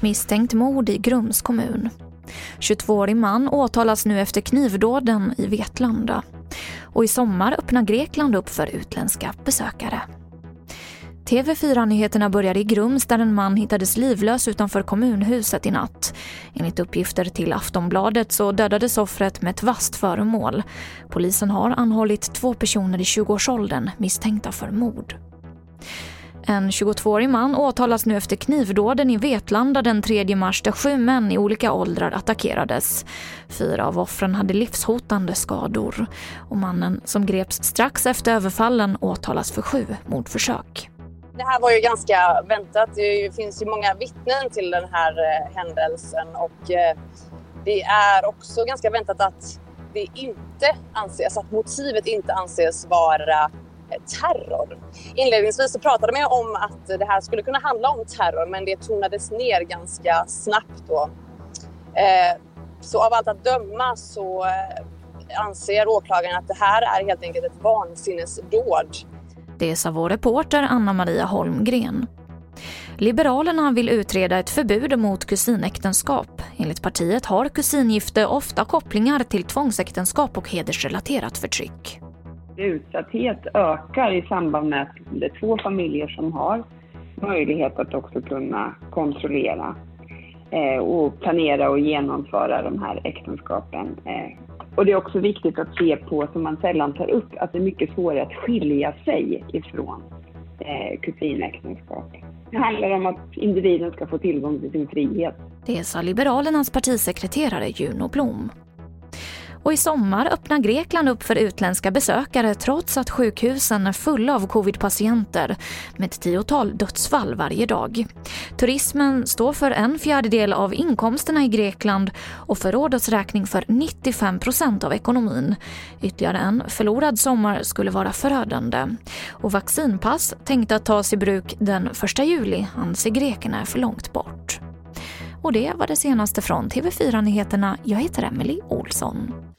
Misstänkt mord i Grums kommun. 22-årig man åtalas nu efter knivdåden i Vetlanda. Och i sommar öppnar Grekland upp för utländska besökare. TV4-nyheterna börjar i Grums där en man hittades livlös utanför kommunhuset i natt. Enligt uppgifter till Aftonbladet så dödades offret med ett vasst föremål. Polisen har anhållit två personer i 20-årsåldern misstänkta för mord. En 22-årig man åtalas nu efter knivdåden i Vetlanda den 3 mars där sju män i olika åldrar attackerades. Fyra av offren hade livshotande skador. Och mannen som greps strax efter överfallen åtalas för sju mordförsök. Det här var ju ganska väntat. Det finns ju många vittnen till den här eh, händelsen och eh, det är också ganska väntat att det inte anses, att motivet inte anses vara eh, terror. Inledningsvis så pratade man om att det här skulle kunna handla om terror men det tonades ner ganska snabbt då. Så av allt att döma så anser åklagaren att det här är helt enkelt ett vansinnesdåd. Det sa vår reporter Anna-Maria Holmgren. Liberalerna vill utreda ett förbud mot kusinäktenskap. Enligt partiet har kusingifte ofta kopplingar till tvångsäktenskap och hedersrelaterat förtryck utsatthet ökar i samband med att det är två familjer som har möjlighet att också kunna kontrollera eh, och planera och genomföra de här äktenskapen. Eh, och det är också viktigt att se på, som man sällan tar upp, att det är mycket svårare att skilja sig ifrån eh, kusinäktenskap. Det handlar om att individen ska få tillgång till sin frihet. Det sa Liberalernas partisekreterare Juno Blom. Och i sommar öppnar Grekland upp för utländska besökare trots att sjukhusen är fulla av covidpatienter med ett tiotal dödsfall varje dag. Turismen står för en fjärdedel av inkomsterna i Grekland och för rådets räkning för 95 procent av ekonomin. Ytterligare en förlorad sommar skulle vara förödande. Och vaccinpass tänkta att tas i bruk den 1 juli anser grekerna är för långt bort. Och det var det senaste från TV4 Nyheterna. Jag heter Emily Olsson.